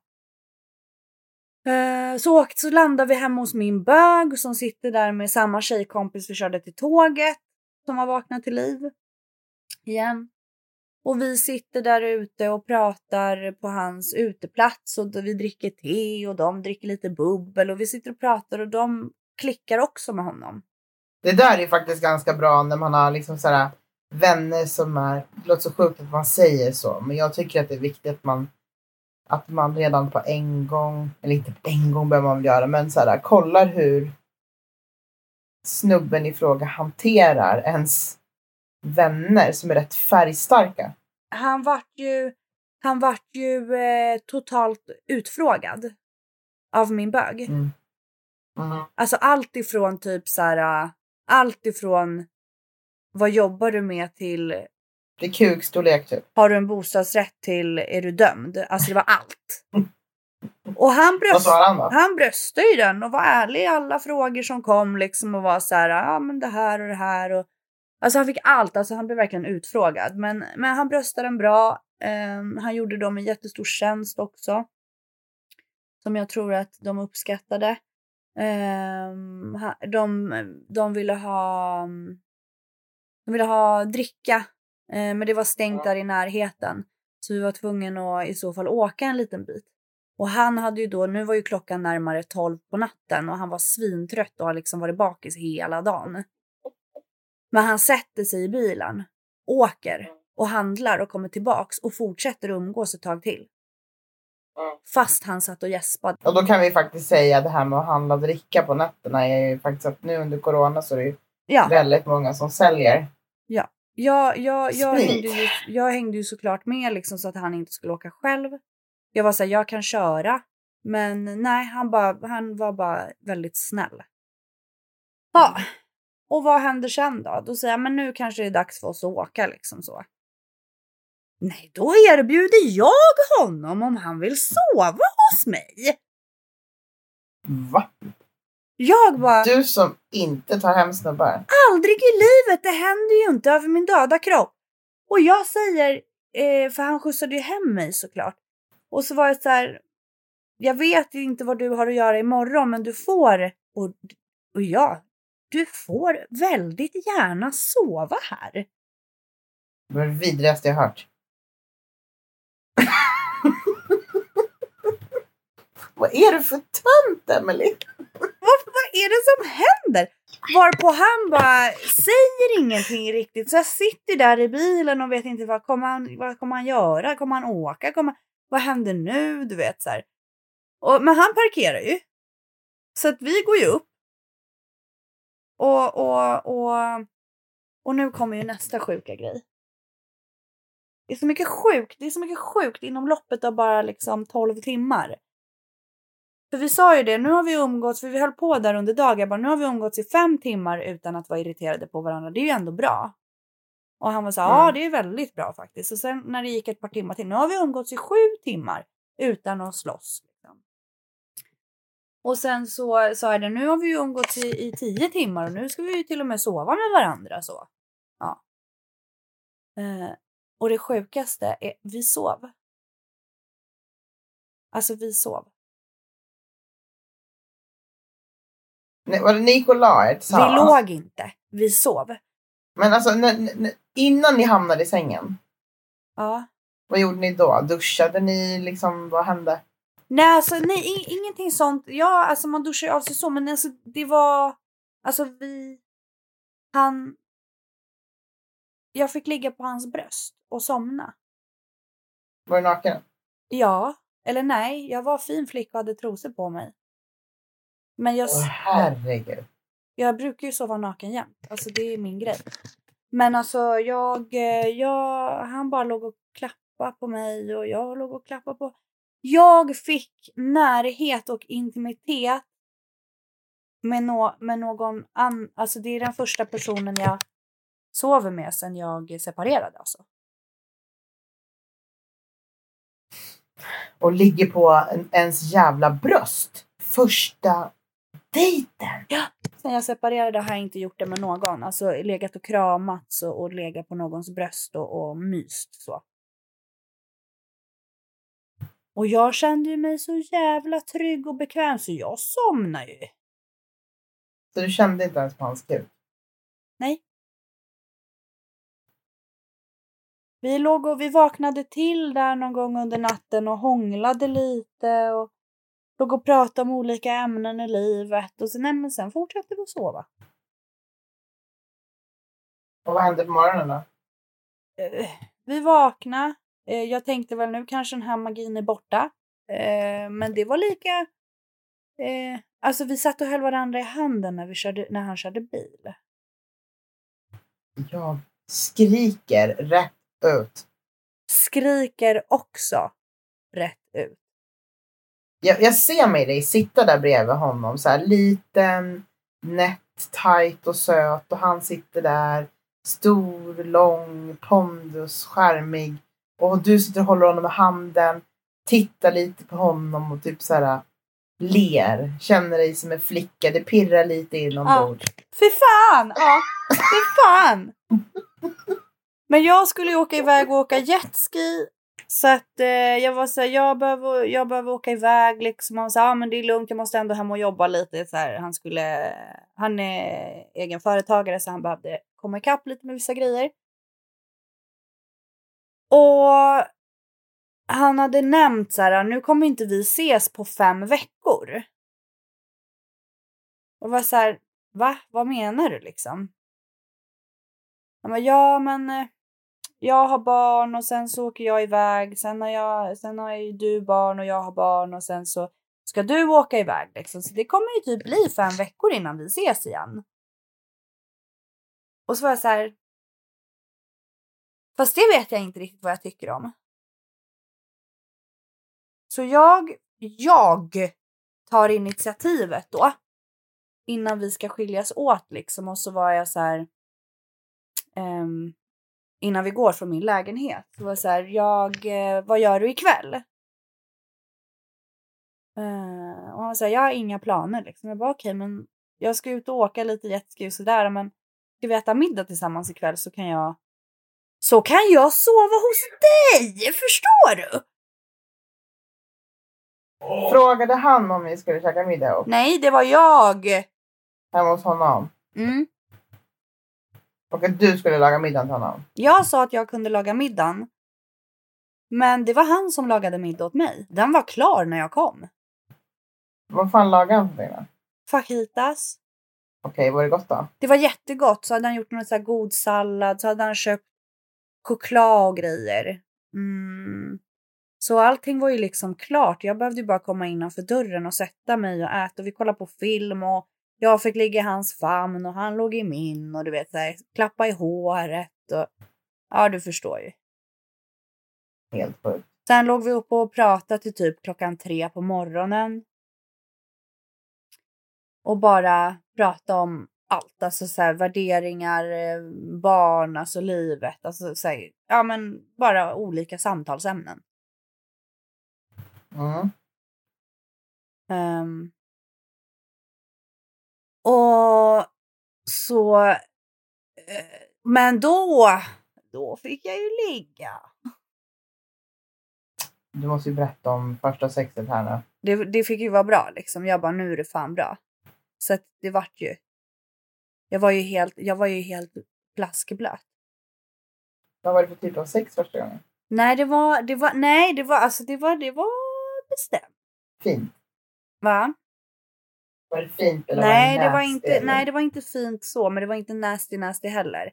Speaker 1: Eh, så, åkt, så landade vi hemma hos min bög som sitter där med samma tjejkompis vi körde till tåget. Som har vaknat till liv. Igen. Och vi sitter där ute och pratar på hans uteplats och vi dricker te och de dricker lite bubbel och vi sitter och pratar och de klickar också med honom.
Speaker 2: Det där är faktiskt ganska bra när man har liksom sådär vänner som är, det låter så sjukt att man säger så, men jag tycker att det är viktigt att man att man redan på en gång, eller inte på en gång behöver man väl göra, men sådär kollar hur snubben i fråga hanterar ens vänner som är rätt färgstarka.
Speaker 1: Han vart ju, han vart ju eh, totalt utfrågad av min bög.
Speaker 2: Mm. Mm.
Speaker 1: Alltså allt ifrån typ så här, allt ifrån vad jobbar du med till
Speaker 2: Det är kukstorlek typ.
Speaker 1: har du en bostadsrätt till är du dömd? Alltså det var allt. Och han bröst,
Speaker 2: han
Speaker 1: han bröstade ju den och var ärlig i alla frågor som kom liksom och var så här, ja men det här och det här och alltså han fick allt, alltså han blev verkligen utfrågad. Men, men han bröstade den bra. Ehm, han gjorde dem en jättestor tjänst också. Som jag tror att de uppskattade. Ehm, de, de ville ha de ville ha dricka, eh, men det var stängt där i närheten. Så vi var tvungna att i så fall åka en liten bit. Och han hade ju då, nu var ju klockan närmare 12 på natten och han var svintrött och har liksom varit bakis hela dagen. Men han sätter sig i bilen, åker och handlar och kommer tillbaks och fortsätter umgås ett tag till. Fast han satt och gäspade.
Speaker 2: Och då kan vi faktiskt säga det här med att handla och dricka på nätterna är ju faktiskt att nu under corona så är det ju
Speaker 1: Ja,
Speaker 2: väldigt många som säljer.
Speaker 1: jag, jag, jag,
Speaker 2: Sprit.
Speaker 1: hängde ju, jag hängde ju såklart med liksom så att han inte skulle åka själv. Jag var så här, jag kan köra. Men nej, han, bara, han var bara väldigt snäll. Ja, och vad händer sen då? Då säger jag, men nu kanske det är dags för oss att åka liksom så. Nej, då erbjuder jag honom om han vill sova hos mig.
Speaker 2: Va?
Speaker 1: Jag bara,
Speaker 2: Du som inte tar hem snubbar.
Speaker 1: aldrig i livet, det händer ju inte över min döda kropp. Och jag säger, eh, för han skjutsade ju hem mig såklart. Och så var jag så här, jag vet ju inte vad du har att göra imorgon, men du får, och, och ja, du får väldigt gärna sova här.
Speaker 2: Det var det vidrigaste jag hört. Vad är du för tönt, Emily?
Speaker 1: Vad, vad är det som händer? Varpå han bara säger ingenting riktigt. Så jag sitter där i bilen och vet inte vad kommer han, vad kommer han göra? Kommer han åka? Kommer, vad händer nu? Du vet så här. Och, men han parkerar ju. Så att vi går ju upp. Och, och, och, och nu kommer ju nästa sjuka grej. Det är så mycket sjukt. Det är så mycket sjukt inom loppet av bara liksom 12 timmar. För vi sa ju det, nu har vi umgåtts, för vi höll på där under dagen, jag bara, nu har vi umgåtts i fem timmar utan att vara irriterade på varandra. Det är ju ändå bra. Och han var så här, ja
Speaker 2: Mm.
Speaker 1: det är väldigt bra faktiskt. Och sen när det gick ett par timmar till, nu har vi umgåtts i sju timmar utan att slåss. Liksom. Och sen så sa jag det, nu har vi ju umgåtts i, i tio timmar och nu ska vi ju till och med sova med varandra så. Ja. Eh, och det sjukaste är, vi sov. Alltså vi sov.
Speaker 2: Nej, var det ni gick och la er
Speaker 1: Vi
Speaker 2: tillsammans?
Speaker 1: låg inte, vi sov.
Speaker 2: Men alltså, innan ni hamnade i sängen,
Speaker 1: Ja.
Speaker 2: vad gjorde ni då? Duschade ni? Liksom, vad hände?
Speaker 1: Nej, alltså nej, in, ingenting sånt. Ja, alltså man duschar ju av sig så, men alltså det var, alltså vi, han, jag fick ligga på hans bröst och somna.
Speaker 2: Var du naken?
Speaker 1: Ja, eller nej, jag var fin flicka och hade trosor på mig. Men jag,
Speaker 2: Åh herregud.
Speaker 1: jag brukar ju sova naken jämt, alltså det är min grej. Men alltså jag, eh, jag, han bara låg och klappade på mig och jag låg och klappade på. Jag fick närhet och intimitet med, nå med någon annan. Alltså det är den första personen jag sover med sen jag separerade alltså.
Speaker 2: Och ligger på en, ens jävla bröst. Första dejten.
Speaker 1: Sen jag separerade har jag inte gjort det med någon. Alltså legat och kramats och, och legat på någons bröst och, och myst så. Och jag kände ju mig så jävla trygg och bekväm så jag somnade ju.
Speaker 2: Så du kände inte ens på hans kuk?
Speaker 1: Nej. Vi låg och vi vaknade till där någon gång under natten och hånglade lite och låg och pratade om olika ämnen i livet och sen, nej, men sen fortsatte vi att sova.
Speaker 2: Och vad hände på morgonen då?
Speaker 1: Eh, vi vaknade. Eh, jag tänkte väl nu kanske den här magin är borta. Eh, men det var lika... Alltså vi satt och höll varandra i handen när, vi körde, när han körde bil.
Speaker 2: Jag skriker rätt ut.
Speaker 1: Skriker också rätt ut.
Speaker 2: Jag, jag ser mig dig sitta där bredvid honom, så här liten, nätt, tajt och söt och han sitter där stor, lång, pondus, skärmig och du sitter och håller honom i handen, tittar lite på honom och typ så här ler, känner dig som en flicka, det pirrar lite inombords.
Speaker 1: Fy fan! Ja, fy fan! Men jag skulle ju åka iväg och åka jetski. Så att eh, jag var så här, jag behöver, jag behöver åka iväg liksom. Han var så här, ah, men det är lugnt, jag måste ändå hem och jobba lite. Så här, han, skulle, han är egen företagare så han behövde komma ikapp lite med vissa grejer. Och han hade nämnt så här, nu kommer inte vi ses på fem veckor. Och var så här, va? Vad menar du liksom? Han bara, ja men eh, jag har barn och sen så åker jag iväg. Sen har, jag, sen har ju du barn och jag har barn och sen så ska du åka iväg liksom. Så det kommer ju typ bli fem veckor innan vi ses igen. Och så var jag så här. Fast det vet jag inte riktigt vad jag tycker om. Så jag jag tar initiativet då. Innan vi ska skiljas åt liksom och så var jag så här. Um, innan vi går från min lägenhet. Så var så här, jag, eh, vad gör du ikväll? Eh, och han här, jag har inga planer liksom. Jag bara okej, men jag ska ut och åka lite jetski och sådär, men ska vi äta middag tillsammans ikväll så kan jag så kan jag sova hos dig, förstår du?
Speaker 2: Frågade han om vi skulle käka middag ihop?
Speaker 1: Nej, det var jag.
Speaker 2: Hemma hos honom?
Speaker 1: Mm.
Speaker 2: Och att du skulle laga middag till honom?
Speaker 1: Jag sa att jag kunde laga middagen. Men det var han som lagade middag åt mig. Den var klar när jag kom.
Speaker 2: Vad fan lagade han för dig då?
Speaker 1: Fajitas.
Speaker 2: Okej, var det gott då?
Speaker 1: Det var jättegott. Så hade han gjort någon så här god sallad. Så hade han köpt choklad och grejer. Mm. Så allting var ju liksom klart. Jag behövde ju bara komma innanför dörren och sätta mig och äta. Och vi kollade på film och jag fick ligga i hans famn och han låg i min och du vet så här, klappa i håret och ja, du förstår ju.
Speaker 2: Helt sjukt.
Speaker 1: Sen låg vi uppe och pratade till typ klockan tre på morgonen. Och bara prata om allt, alltså så här, värderingar, eh, barn, alltså livet, alltså så här, ja men bara olika samtalsämnen.
Speaker 2: Mm.
Speaker 1: Ehm. Och så, eh, men då, då fick jag ju ligga.
Speaker 2: Du måste ju berätta om första sexet här nu.
Speaker 1: Det, det fick ju vara bra liksom. Jag bara, nu är det fan bra. Så det vart ju. Jag var ju helt, jag var ju helt blaskblöt.
Speaker 2: Vad var det för typ av sex första gången?
Speaker 1: Nej, det var, det var, nej, det var, alltså det var, det var bestämt.
Speaker 2: Fint.
Speaker 1: Va?
Speaker 2: Var det fint eller
Speaker 1: Nej,
Speaker 2: var
Speaker 1: det var
Speaker 2: nasty,
Speaker 1: inte,
Speaker 2: eller?
Speaker 1: nej, det var inte fint så, men det var inte nasty nasty heller.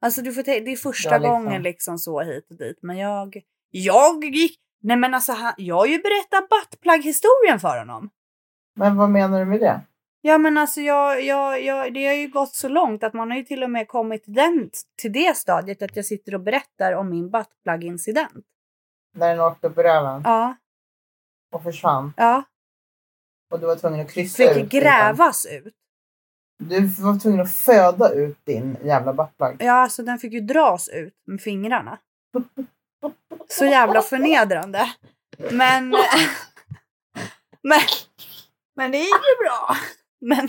Speaker 1: Alltså du får det är första
Speaker 2: Ja, liksom.
Speaker 1: gången liksom så hit och dit, men jag, jag gick, nej men alltså han, jag har ju berättat buttplug-historien för honom.
Speaker 2: Men vad menar du med det?
Speaker 1: Ja men alltså jag, jag, jag, det har ju gått så långt att man har ju till och med kommit till, den, till det stadiet att jag sitter och berättar om min buttplug-incident.
Speaker 2: När den åkte upp i röven
Speaker 1: Ja,
Speaker 2: och försvann
Speaker 1: ja.
Speaker 2: Och du var tvungen att kryssa ut.
Speaker 1: Fick grävas ut.
Speaker 2: Du var tvungen att föda ut din jävla buttplug.
Speaker 1: Ja, alltså den fick ju dras ut med fingrarna. Så jävla förnedrande. Men, men, men det gick ju bra. Men,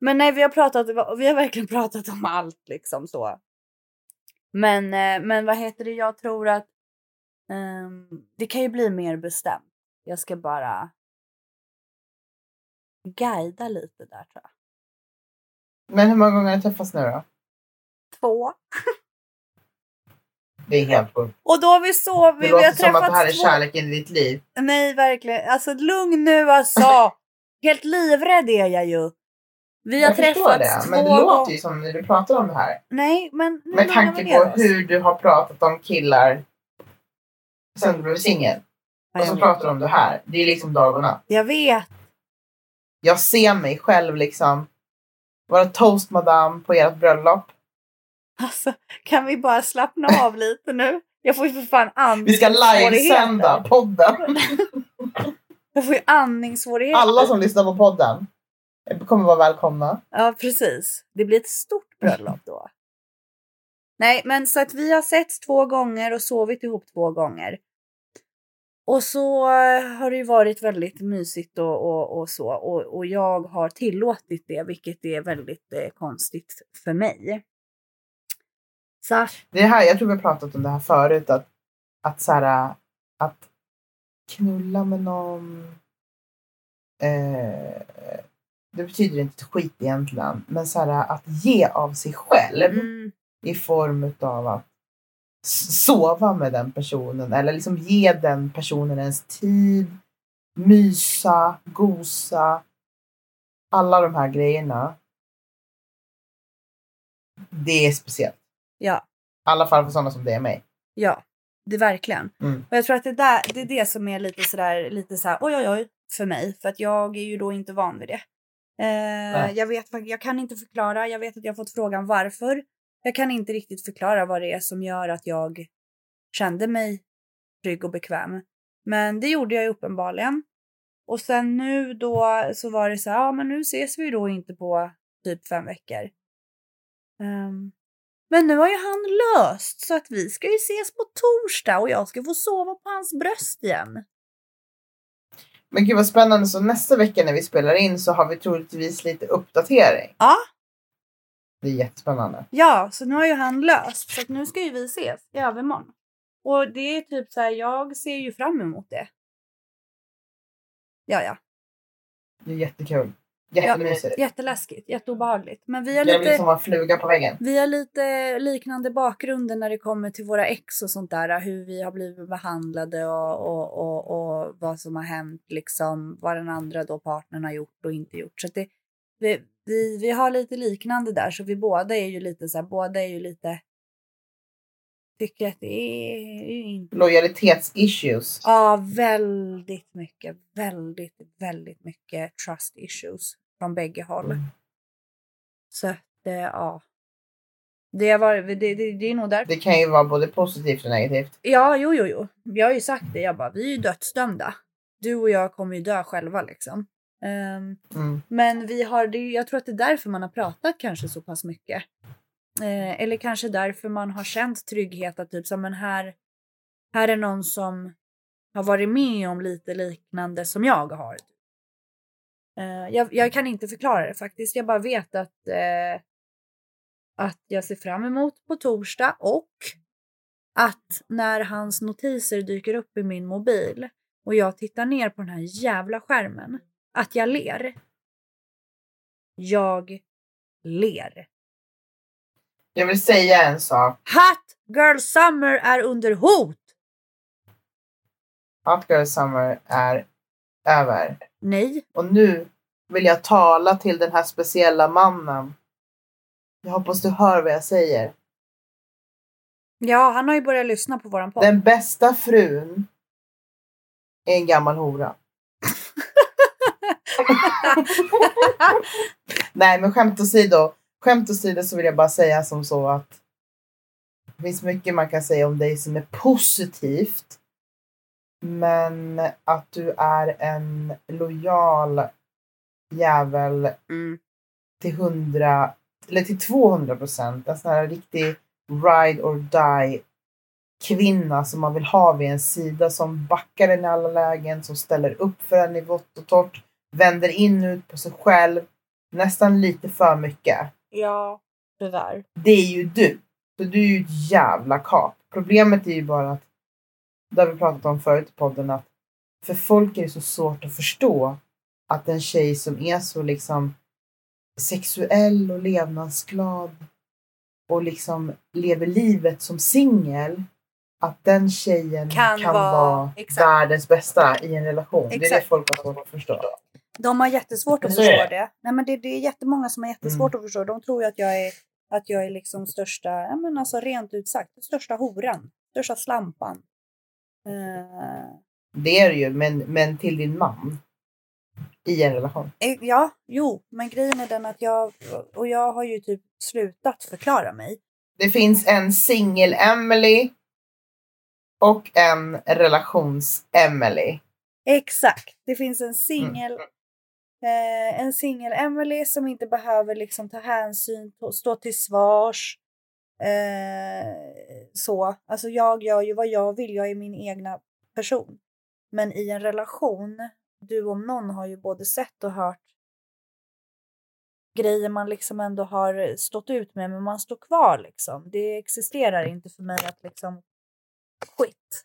Speaker 1: men nej, vi har pratat, vi har verkligen pratat om allt liksom så. Men, eh, men vad heter det, jag tror att ehm, det kan ju bli mer bestämt. Jag ska bara guida lite där tror jag.
Speaker 2: Men hur många gånger har ni träffats nu då?
Speaker 1: Två.
Speaker 2: Det är helt sjukt.
Speaker 1: Och då har vi sovit,
Speaker 2: Det
Speaker 1: vi
Speaker 2: låter som att det här är
Speaker 1: två.
Speaker 2: kärleken i ditt liv.
Speaker 1: Nej, verkligen. Alltså lugn nu alltså. Helt livrädd är jag ju. Vi har
Speaker 2: Jag
Speaker 1: träffats
Speaker 2: det,
Speaker 1: två
Speaker 2: men det låter ju som när du pratar om det här.
Speaker 1: Nej, men nu
Speaker 2: Med tanke på
Speaker 1: oss.
Speaker 2: hur du har pratat om killar sen du blev singel. Och så pratar du om det här. Det är liksom dag och natt.
Speaker 1: jag vet.
Speaker 2: Jag ser mig själv liksom vara toastmadam på ert bröllop.
Speaker 1: Alltså, kan vi bara slappna av lite nu? Jag får ju för fan
Speaker 2: Vi ska
Speaker 1: andningssvårigheter.
Speaker 2: livesända podden.
Speaker 1: Jag får ju andningssvårigheter.
Speaker 2: Alla som lyssnar på podden kommer vara välkomna.
Speaker 1: Ja, precis. Det blir ett stort bröllop då. Nej, men så att vi har setts två gånger och sovit ihop två gånger. Och så har det ju varit väldigt mysigt och, och, och så. Och, och jag har tillåtit det, vilket är väldigt eh, konstigt för mig. Så
Speaker 2: Det här, jag tror vi har pratat om det här förut. Att, att, så här, att knulla med någon. Eh, det betyder inte skit egentligen. Men så här, att ge av sig själv.
Speaker 1: mm,
Speaker 2: i form av att sova med den personen eller liksom ge den personen ens tid, mysa, gosa, alla de här grejerna. Det är speciellt.
Speaker 1: ja,
Speaker 2: I alla fall för sådana som det är mig.
Speaker 1: ja, det är verkligen.
Speaker 2: Mm.
Speaker 1: Och jag tror att det, där, det är det som är lite sådär, lite såhär, oj oj oj, för mig. För att jag är ju då inte van vid det. Eh, jag, vet, jag kan inte förklara, jag vet att jag fått frågan varför. Jag kan inte riktigt förklara vad det är som gör att jag kände mig trygg och bekväm. Men det gjorde jag ju uppenbarligen. Och sen nu då så var det så här, ja men nu ses vi då inte på typ fem veckor. Um, men nu har ju han löst så att vi ska ju ses på torsdag och jag ska få sova på hans bröst igen.
Speaker 2: Men gud vad spännande, så nästa vecka när vi spelar in så har vi troligtvis lite uppdatering.
Speaker 1: Ja.
Speaker 2: Det är jättespännande.
Speaker 1: Ja, så nu har ju han löst så nu ska ju vi ses i övermorgon. Och det är typ så här, jag ser ju fram emot det. Ja, ja.
Speaker 2: Det är jättekul. Jättemysigt.
Speaker 1: Ja, jätteläskigt, jätteobehagligt. Men vi har
Speaker 2: Jag
Speaker 1: lite...
Speaker 2: som en fluga på väggen.
Speaker 1: Vi har lite liknande bakgrunder när det kommer till våra ex och sånt där. Hur vi har blivit behandlade och, och, och, och vad som har hänt, liksom vad den andra då partnern har gjort och inte gjort. Så det, vi, vi, vi har lite liknande där, så vi båda är ju lite så här, båda är ju lite tycker att det är inte...
Speaker 2: Lojalitetsissues.
Speaker 1: Ja, väldigt mycket, väldigt, väldigt mycket trust issues från bägge håll.
Speaker 2: Mm.
Speaker 1: Så att, eh, ja. Det, var, det, det, det är nog därför.
Speaker 2: Det kan ju vara både positivt och negativt.
Speaker 1: Ja, jo, jo, jo. Jag har ju sagt det. Jag bara, vi är ju dödsdömda. Du och jag kommer ju dö själva liksom. Um,
Speaker 2: Mm.
Speaker 1: Men vi har, det, jag tror att det är därför man har pratat kanske så pass mycket. Eh, eller kanske därför man har känt trygghet att typ så, men här, här är någon som har varit med om lite liknande som jag har. Eh, jag, jag kan inte förklara det faktiskt. Jag bara vet att, eh, att jag ser fram emot på torsdag och att när hans notiser dyker upp i min mobil och jag tittar ner på den här jävla skärmen, att jag ler. Jag ler.
Speaker 2: Jag vill säga en sak.
Speaker 1: Hot Girl Summer är under hot!
Speaker 2: Hot Girl Summer är över.
Speaker 1: Nej.
Speaker 2: Och nu vill jag tala till den här speciella mannen. Jag hoppas du hör vad jag säger.
Speaker 1: Ja, han har ju börjat lyssna på våran podd.
Speaker 2: Den bästa frun är en gammal hora. Nej, men skämt åsido. Skämt åsido så vill jag bara säga som så att det finns mycket man kan säga om dig som är positivt. Men att du är en lojal jävel
Speaker 1: Mm.
Speaker 2: till hundra eller till 200 procent. En sån här riktig ride or die kvinna som man vill ha vid en sida som backar en i alla lägen, som ställer upp för en i vått och torrt, vänder in ut på sig själv. Nästan lite för mycket.
Speaker 1: Ja, tyvärr.
Speaker 2: Det är ju du. Så du är ju ett jävla kap. Problemet är ju bara att, det har vi pratat om förut i podden, att för folk är det så svårt att förstå att en tjej som är så liksom sexuell och levnadsglad och liksom lever livet som singel, att den tjejen
Speaker 1: Kan
Speaker 2: kan,
Speaker 1: vara-
Speaker 2: vara,
Speaker 1: exakt.
Speaker 2: världens bästa i en relation. Det är det
Speaker 1: Exakt.
Speaker 2: folk har svårt att förstå.
Speaker 1: De har jättesvårt att förstå det. Nej, men det, det är jättemånga som har jättesvårt att förstå. De tror ju att jag är, att jag är liksom största, ja men alltså rent ut sagt, största horan. Största slampan. Eh,
Speaker 2: Det är det ju, men, men till din man i en relation.
Speaker 1: eh, ja, jo, men grejen är den att jag, och jag har ju typ slutat förklara mig.
Speaker 2: Det finns en singel-Emily och en relations-Emily.
Speaker 1: Exakt. Det finns en singel eh, en singel Emily som inte behöver liksom ta hänsyn, stå till svars. Eh, så. Alltså jag gör ju vad jag vill, jag är min egna person. Men i en relation, du om någon har ju både sett och hört grejer man liksom ändå har stått ut med, men man står kvar liksom. Det existerar inte för mig att liksom skit.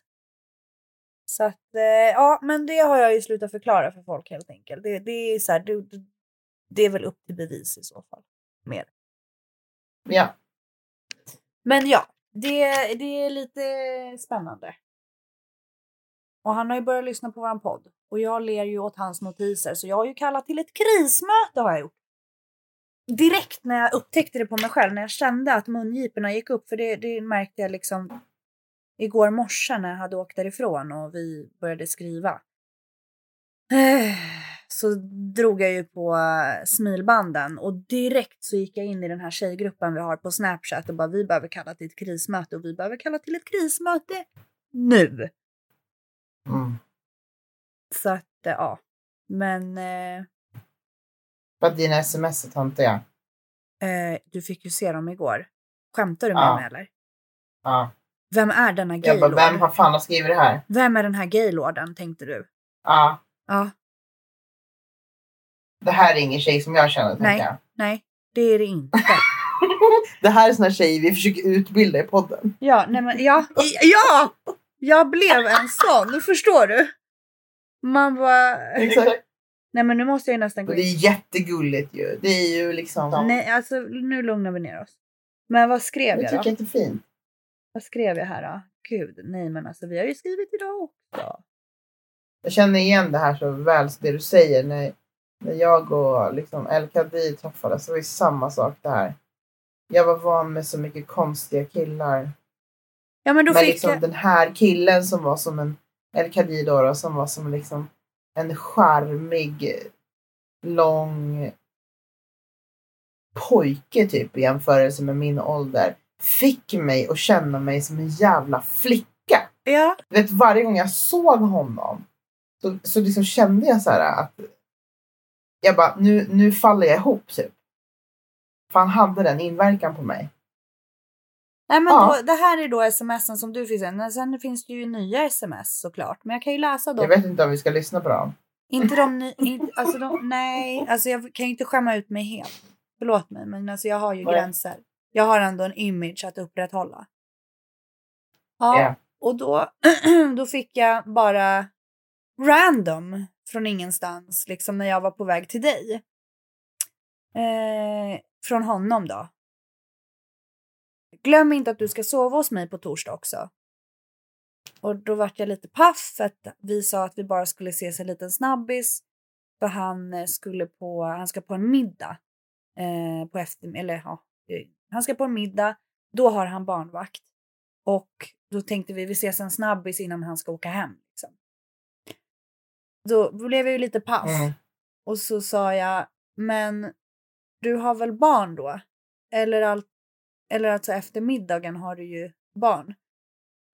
Speaker 1: Så att, eh, ja, men det har jag ju slutat förklara för folk helt enkelt. Det, det är så här, det, det- det är väl upp till bevis i så fall. Mer.
Speaker 2: Ja.
Speaker 1: Men ja, det, det är lite spännande. Och han har ju börjat lyssna på våran podd. Och jag ler ju åt hans notiser, så jag har ju kallat till ett krismöte har jag gjort. Direkt när jag upptäckte det på mig själv, när jag kände att mungiporna gick upp, för det, det märkte jag liksom igår morse när jag hade åkt därifrån och vi började skriva. Eh, Så drog jag ju på smilbanden och direkt så gick jag in i den här tjejgruppen vi har på Snapchat och bara vi behöver kalla till ett krismöte och vi behöver kalla till ett krismöte nu.
Speaker 2: Mm.
Speaker 1: Så att, eh, ja. Men eh,
Speaker 2: dina sms är töntiga.
Speaker 1: eh, du fick ju se dem igår. Skämtar du med
Speaker 2: Ja.
Speaker 1: mig eller?
Speaker 2: Ja.
Speaker 1: Vem är denna
Speaker 2: Jag bara,
Speaker 1: gaylord?
Speaker 2: vem har fan har skrivit det här?
Speaker 1: Vem är den här gaylorden tänkte du?
Speaker 2: Ja.
Speaker 1: Ja,
Speaker 2: Det här är ingen tjej som jag känner,
Speaker 1: Nej.
Speaker 2: tänker jag.
Speaker 1: nej, det är det inte.
Speaker 2: Det här är såna tjejer vi försöker utbilda i podden.
Speaker 1: Ja, nej men ja, ja! Jag blev en sån, förstår du? Man bara,
Speaker 2: Exakt.
Speaker 1: nej men nu måste jag ju nästan gå
Speaker 2: Och det
Speaker 1: in.
Speaker 2: är jättegulligt ju. Det är ju liksom...
Speaker 1: Nej, alltså nu lugnar vi ner oss. Men vad skrev
Speaker 2: jag
Speaker 1: jag
Speaker 2: tycker
Speaker 1: då?
Speaker 2: inte det är fint.
Speaker 1: Vad skrev jag här då? Gud, nej men alltså vi har ju skrivit idag också.
Speaker 2: Jag känner igen det här så väl, så det du säger. När, när jag och liksom El Khadi träffades så var det samma sak där. Jag var van med så mycket konstiga killar.
Speaker 1: Ja men då
Speaker 2: Men
Speaker 1: fick
Speaker 2: liksom
Speaker 1: jag,
Speaker 2: den här killen som var som en El Khadi då, då som var som liksom en charmig, lång pojke typ i jämförelse med min ålder. Fick mig att känna mig som en jävla flicka.
Speaker 1: ja,
Speaker 2: Du vet, varje gång jag såg honom så, så liksom kände jag så här att jag bara, nu, nu faller jag ihop typ. För han hade den inverkan på mig.
Speaker 1: nej men
Speaker 2: Ja.
Speaker 1: då, det här är då smsen som du fick sen. Men Sen finns det ju nya sms såklart. Men jag kan ju läsa dem.
Speaker 2: Jag vet inte om vi ska lyssna på dem.
Speaker 1: Inte de ny, inte, alltså de, nej, alltså jag kan ju inte skämma ut mig helt. Förlåt mig, men alltså jag har ju
Speaker 2: Nej.
Speaker 1: gränser. Jag har ändå en image att upprätthålla. Ja,
Speaker 2: Ja.
Speaker 1: och då, då fick jag bara random från ingenstans, liksom när jag var på väg till dig. Eh, från honom då. Glöm inte att du ska sova hos mig på torsdag också. Och då vart jag lite paff för att vi sa att vi bara skulle ses en liten snabbis. För han eh, skulle på, han ska på en middag. Eh, på efter, eller ja, eh, han ska på en middag. Då har han barnvakt. Och då tänkte vi vi ses en snabbis innan han ska åka hem. Liksom. Då blev jag ju lite paff.
Speaker 2: Mm.
Speaker 1: Och så sa jag, men du har väl barn då? Eller, allt, eller alltså efter middagen har du ju barn.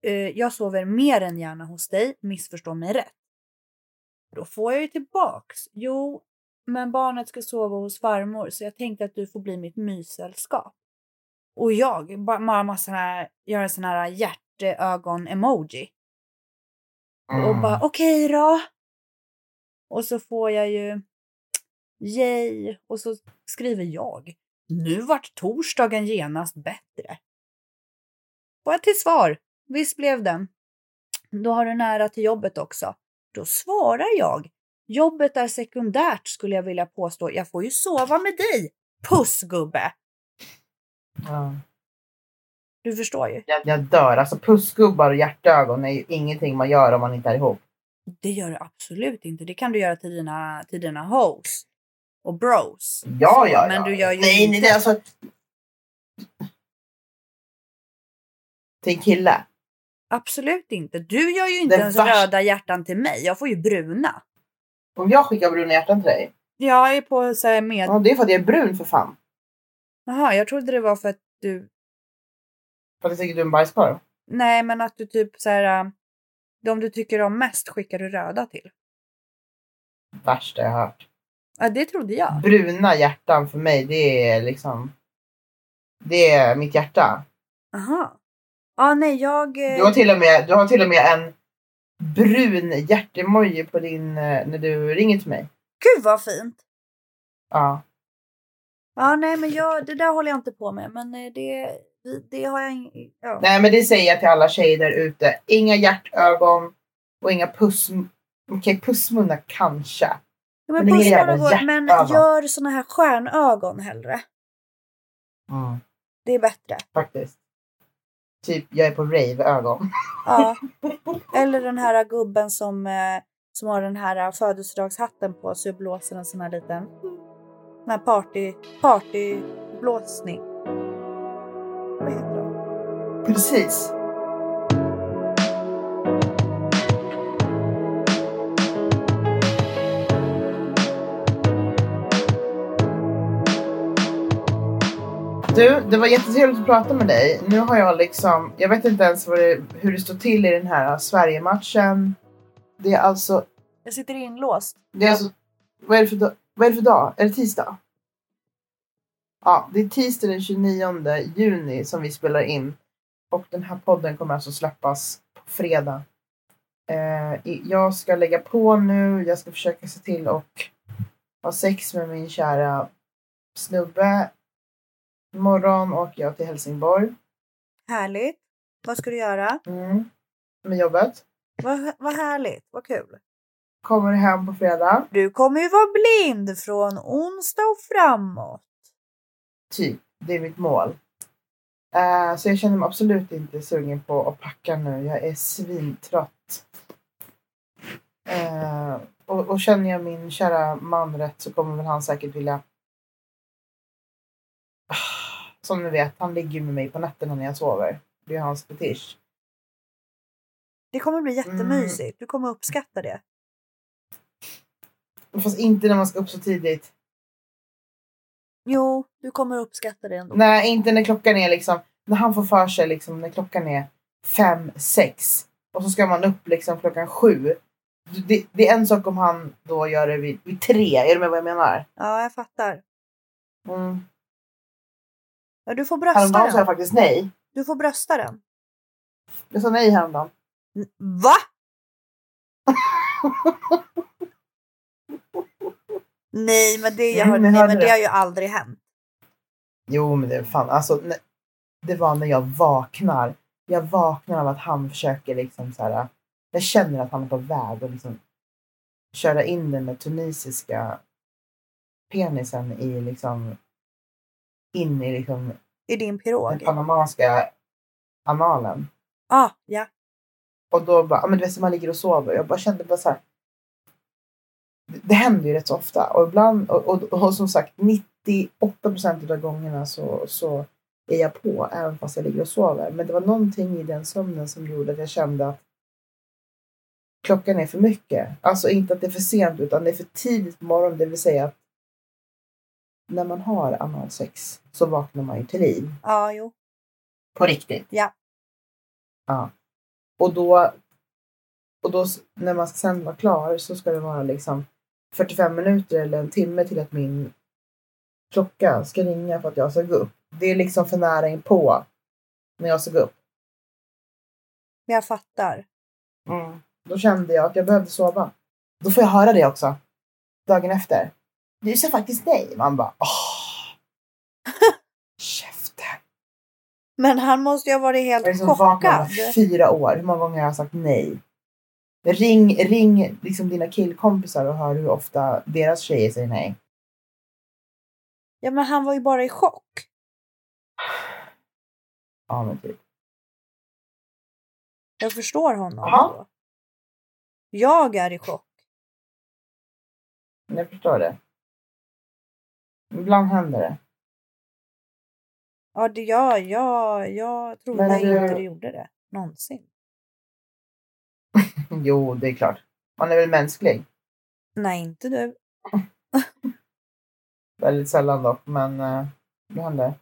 Speaker 1: Eh, jag sover mer än gärna hos dig, missförstå mig rätt. Då får jag ju tillbaks. Jo, men barnet ska sova hos farmor så jag tänkte att du får bli mitt myssällskap. Och jag bara massa här, gör en sån här hjärteögon-emoji. Och
Speaker 2: Mm.
Speaker 1: bara okej då. Och så får jag ju yay och så skriver jag. Nu vart torsdagen genast bättre. Får jag till svar. Visst blev den. Då har du nära till jobbet också. Då svarar jag. Jobbet är sekundärt skulle jag vilja påstå. Jag får ju sova med dig. Puss gubbe.
Speaker 2: Ja.
Speaker 1: Du förstår ju.
Speaker 2: Jag, jag dör. Alltså pussgubbar och hjärtögon är ju ingenting man gör om man inte är ihop.
Speaker 1: Det gör du absolut inte. Det kan du göra till dina, till dina hoes och bros.
Speaker 2: Ja,
Speaker 1: Så,
Speaker 2: ja,
Speaker 1: Men
Speaker 2: ja.
Speaker 1: du gör ju
Speaker 2: nej,
Speaker 1: inte...
Speaker 2: nej, nej, alltså. Till en kille.
Speaker 1: Absolut inte. Du gör ju inte
Speaker 2: Det
Speaker 1: ens
Speaker 2: värsta-
Speaker 1: röda hjärtan till mig. Jag får ju bruna.
Speaker 2: Om jag skickar bruna hjärtan till dig.
Speaker 1: Jag är på så här med...
Speaker 2: Ja, det är för att jag är brun för fan.
Speaker 1: Jaha, jag trodde det var för att du...
Speaker 2: För att jag tycker du är en bajskorv.
Speaker 1: Nej, men att du typ så här... äh, De du tycker om mest skickar du röda till.
Speaker 2: Värsta jag har hört.
Speaker 1: Ja, det trodde jag.
Speaker 2: Bruna hjärtan för mig, det är liksom. Det är mitt hjärta.
Speaker 1: Aha. Ja, nej, jag... eh,
Speaker 2: Du har till och med, du har till och med en brun hjärtemoji på din, eh, när du ringer till mig.
Speaker 1: Gud vad fint!
Speaker 2: Ja.
Speaker 1: Ja, nej, men jag, det där håller jag inte på med. Men eh, det, det, har jag ing- ja.
Speaker 2: Nej men det säger jag till alla tjejer där ute. Inga hjärtögon och inga puss... Okej, pussmunnar kanske.
Speaker 1: Ja, men
Speaker 2: men inga
Speaker 1: puss bara går, men gör såna här stjärnögon hellre.
Speaker 2: Mm,
Speaker 1: Det är bättre.
Speaker 2: faktiskt. Typ, jag är på rave-ögon.
Speaker 1: Ja. Eller den här gubben som, eh, som har den här födelsedagshatten på sig och blåser en sån här liten sån här party, partyblåsning. Vad heter de?
Speaker 2: Precis. Du, det var jättetrevligt att prata med dig. Nu har jag liksom, jag vet inte ens det, hur det står till i den här Sverige-matchen. Det är alltså
Speaker 1: Jag sitter inlåst.
Speaker 2: Det är alltså, vad är det för, vad är det för dag? Är det tisdag? Ja, det är tisdag den 29 juni som vi spelar in. Och den här podden kommer alltså släppas på fredag. Eh, jag ska lägga på nu. Jag ska försöka se till och ha sex med min kära snubbe. Imorgon åker jag till Helsingborg.
Speaker 1: Härligt. Vad ska du göra?
Speaker 2: Mm. Med jobbet.
Speaker 1: Vad, vad härligt. Vad kul.
Speaker 2: Kommer hem på fredag.
Speaker 1: Du kommer ju vara blind från onsdag och framåt.
Speaker 2: Typ, det är mitt mål. Eh, så jag känner mig absolut inte sugen på att packa nu. Jag är svintrött. Eh, och, och känner jag min kära man rätt så kommer väl han säkert vilja... Ah, Som ni vet, han ligger med mig på nätterna när jag sover. Det är hans fetisch.
Speaker 1: Det kommer bli jättemysigt. Du kommer uppskatta det.
Speaker 2: Fast inte när man ska upp så tidigt.
Speaker 1: Jo, du kommer uppskatta det ändå.
Speaker 2: Nej, inte när klockan är liksom... När han får för sig liksom när klockan är fem, sex och så ska man upp liksom klockan sju. Det, det är en sak om han då gör det vid, vid tre. Är du med vad jag menar?
Speaker 1: Ja, jag fattar.
Speaker 2: Mm.
Speaker 1: Ja, du får brösta
Speaker 2: Häromdagen sa jag
Speaker 1: den.
Speaker 2: faktiskt nej.
Speaker 1: Du får brösta den.
Speaker 2: Jag sa nej häromdagen.
Speaker 1: Va? nej, men det, jag hör, nej, men det har ju aldrig hänt.
Speaker 2: Jo, men det fan alltså. ne- Det var när jag vaknar. Jag vaknar av att han försöker liksom så här. Jag känner att han är på väg att liksom köra in den med tunisiska penisen i liksom in i liksom
Speaker 1: I din
Speaker 2: den
Speaker 1: pirog.
Speaker 2: panamanska analen.
Speaker 1: Ah, ja.
Speaker 2: Och då bara, men du vet, så man ligger och sover. Jag bara kände bara så här. Det, händer ju rätt så ofta. Och ibland, och, och, och som sagt 98 procent av gångerna så, så är jag på även fast jag ligger och sover. Men det var någonting i den sömnen som gjorde att jag kände att klockan är för mycket. Alltså inte att det är för sent utan det är för tidigt på morgonen. Det vill säga att när man har analsex så vaknar man ju till liv.
Speaker 1: Ja, jo.
Speaker 2: På riktigt.
Speaker 1: Ja.
Speaker 2: Ja. Och då, och då när man sen var klar så ska det vara liksom 45 minuter eller en timme till att min klocka ska ringa för att jag ska gå upp. Det är liksom för nära in på när jag ska gå upp.
Speaker 1: Jag fattar.
Speaker 2: Då kände jag att jag behövde sova. Då får jag höra det också. Dagen efter. Du sa faktiskt nej. Man bara åh. Käften.
Speaker 1: Men han måste ju ha varit
Speaker 2: Jag
Speaker 1: helt
Speaker 2: har liksom vaknat
Speaker 1: chockad.
Speaker 2: i fyra år. Hur många gånger har jag sagt nej? Ring, ring liksom dina killkompisar och hör hur ofta deras tjejer säger nej.
Speaker 1: Ja, men han var ju bara i chock.
Speaker 2: Ja, men typ.
Speaker 1: Jag förstår honom. Då. Jag är i chock.
Speaker 2: Jag förstår det. Ibland händer det.
Speaker 1: Ja, det gör jag. Jag trodde
Speaker 2: Men du-
Speaker 1: inte det gjorde det. Någonsin.
Speaker 2: Jo, det är klart. Man är väl mänsklig.
Speaker 1: Nej, inte du.
Speaker 2: Väldigt sällan dock, men uh, det händer.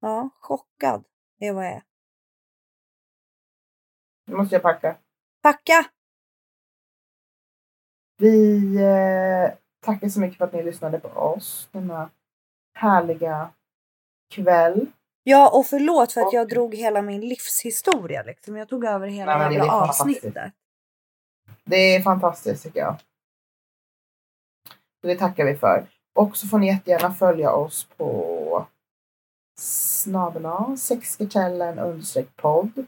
Speaker 1: Ja, chockad är vad jag är.
Speaker 2: Nu måste jag packa.
Speaker 1: Packa!
Speaker 2: Vi eh, tackar så mycket för att ni lyssnade på oss denna härliga kväll.
Speaker 1: Ja, och förlåt för att jag drog hela min livshistoria. Liksom. Jag tog över hela
Speaker 2: Nej,
Speaker 1: jävla avsnittet.
Speaker 2: Det är fantastiskt tycker jag. Så det tackar vi för. Och så får ni jättegärna följa oss på snabela sexkartellen understreck podd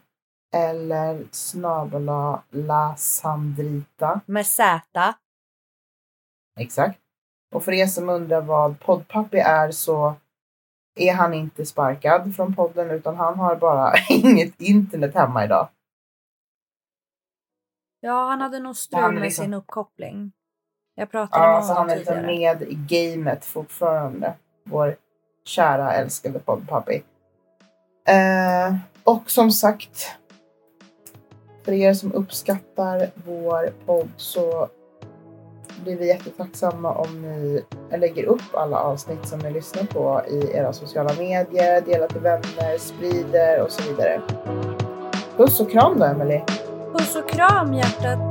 Speaker 2: eller snabela la sandrita.
Speaker 1: Med Z.
Speaker 2: Exakt. Och för er som undrar vad poddpappi är så är han inte sparkad från podden utan han har bara inget internet hemma idag.
Speaker 1: Ja, han hade nog strul
Speaker 2: är
Speaker 1: med
Speaker 2: liksom-
Speaker 1: sin uppkoppling. Jag pratade
Speaker 2: Ja,
Speaker 1: med
Speaker 2: så
Speaker 1: honom
Speaker 2: han är liksom
Speaker 1: tidigare.
Speaker 2: med i gamet fortfarande. Vår kära älskade poddpappi. Eh, och som sagt, för er som uppskattar vår podd så blir vi jättetacksamma om ni lägger upp alla avsnitt som ni lyssnar på i era sociala medier, delar till vänner, sprider och så vidare. Puss och kram då, Emelie.
Speaker 1: Puss och kram hjärtat!